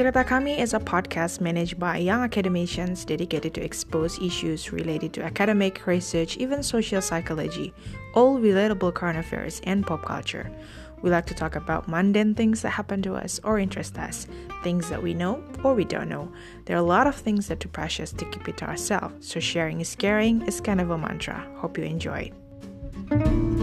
Cerita is a podcast managed by young academicians dedicated to expose issues related to academic, research, even social psychology, all relatable current affairs and pop culture. We like to talk about mundane things that happen to us or interest us, things that we know or we don't know. There are a lot of things that are too precious to keep it to ourselves, so sharing is caring is kind of a mantra. Hope you enjoy it.